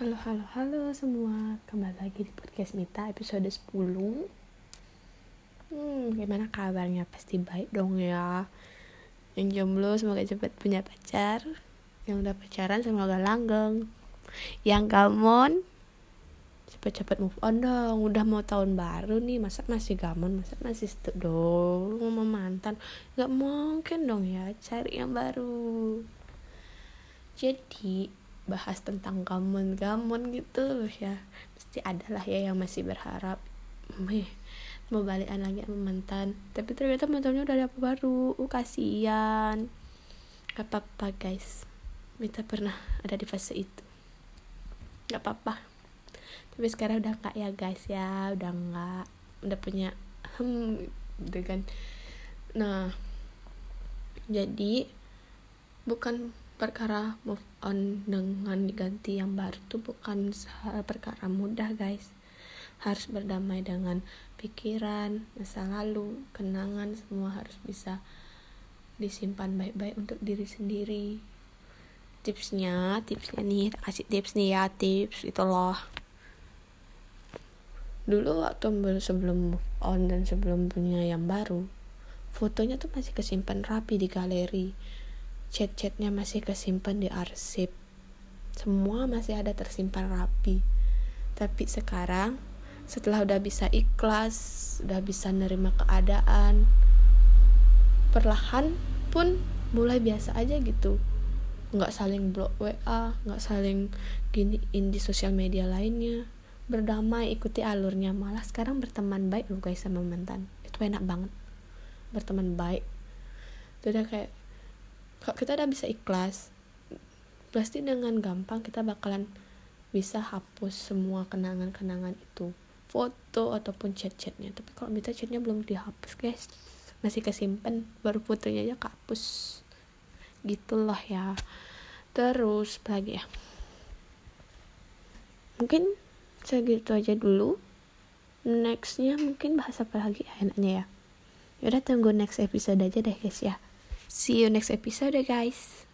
Halo halo halo semua. Kembali lagi di podcast Mita episode 10 Hmm gimana kabarnya? Pasti baik dong ya. Yang jomblo semoga cepat punya pacar. Yang udah pacaran semoga langgeng. Yang gamon Cepet-cepet move on dong. Udah mau tahun baru nih Masa masih gamon Masa masih stuck dong? Mau mantan Gak mungkin dong ya Cari yang baru. Jadi bahas tentang gamon-gamon gitu loh ya. Pasti ada lah ya yang masih berharap. Meh, mau balikan lagi sama mantan. Tapi ternyata mantannya udah ada apa baru. Uh, kasihan. Gak apa-apa guys. Kita pernah ada di fase itu. Gak apa-apa. Tapi sekarang udah gak ya guys ya. Udah gak udah punya hmm gitu kan. Nah jadi bukan perkara move on dengan diganti yang baru tuh bukan perkara mudah guys. Harus berdamai dengan pikiran masa lalu kenangan semua harus bisa disimpan baik-baik untuk diri sendiri. Tipsnya tipsnya nih kasih tips nih ya tips itu loh. Dulu waktu sebelum move on dan sebelum punya yang baru fotonya tuh masih kesimpan rapi di galeri chat-chatnya masih kesimpan di arsip. Semua masih ada tersimpan rapi. Tapi sekarang setelah udah bisa ikhlas udah bisa nerima keadaan perlahan pun mulai biasa aja gitu. Nggak saling blok WA nggak saling giniin di sosial media lainnya. Berdamai ikuti alurnya. Malah sekarang berteman baik loh guys sama mantan. Itu enak banget. Berteman baik. Itu kayak kalau kita udah bisa ikhlas pasti dengan gampang kita bakalan bisa hapus semua kenangan-kenangan itu. Foto ataupun chat-chatnya. Tapi kalau kita chatnya belum dihapus guys masih kesimpan baru fotonya aja kehapus. Gitulah ya. Terus lagi ya? Mungkin segitu aja dulu. Nextnya mungkin bahas apa lagi ya enaknya ya. Yaudah tunggu next episode aja deh guys ya See you next episode guys.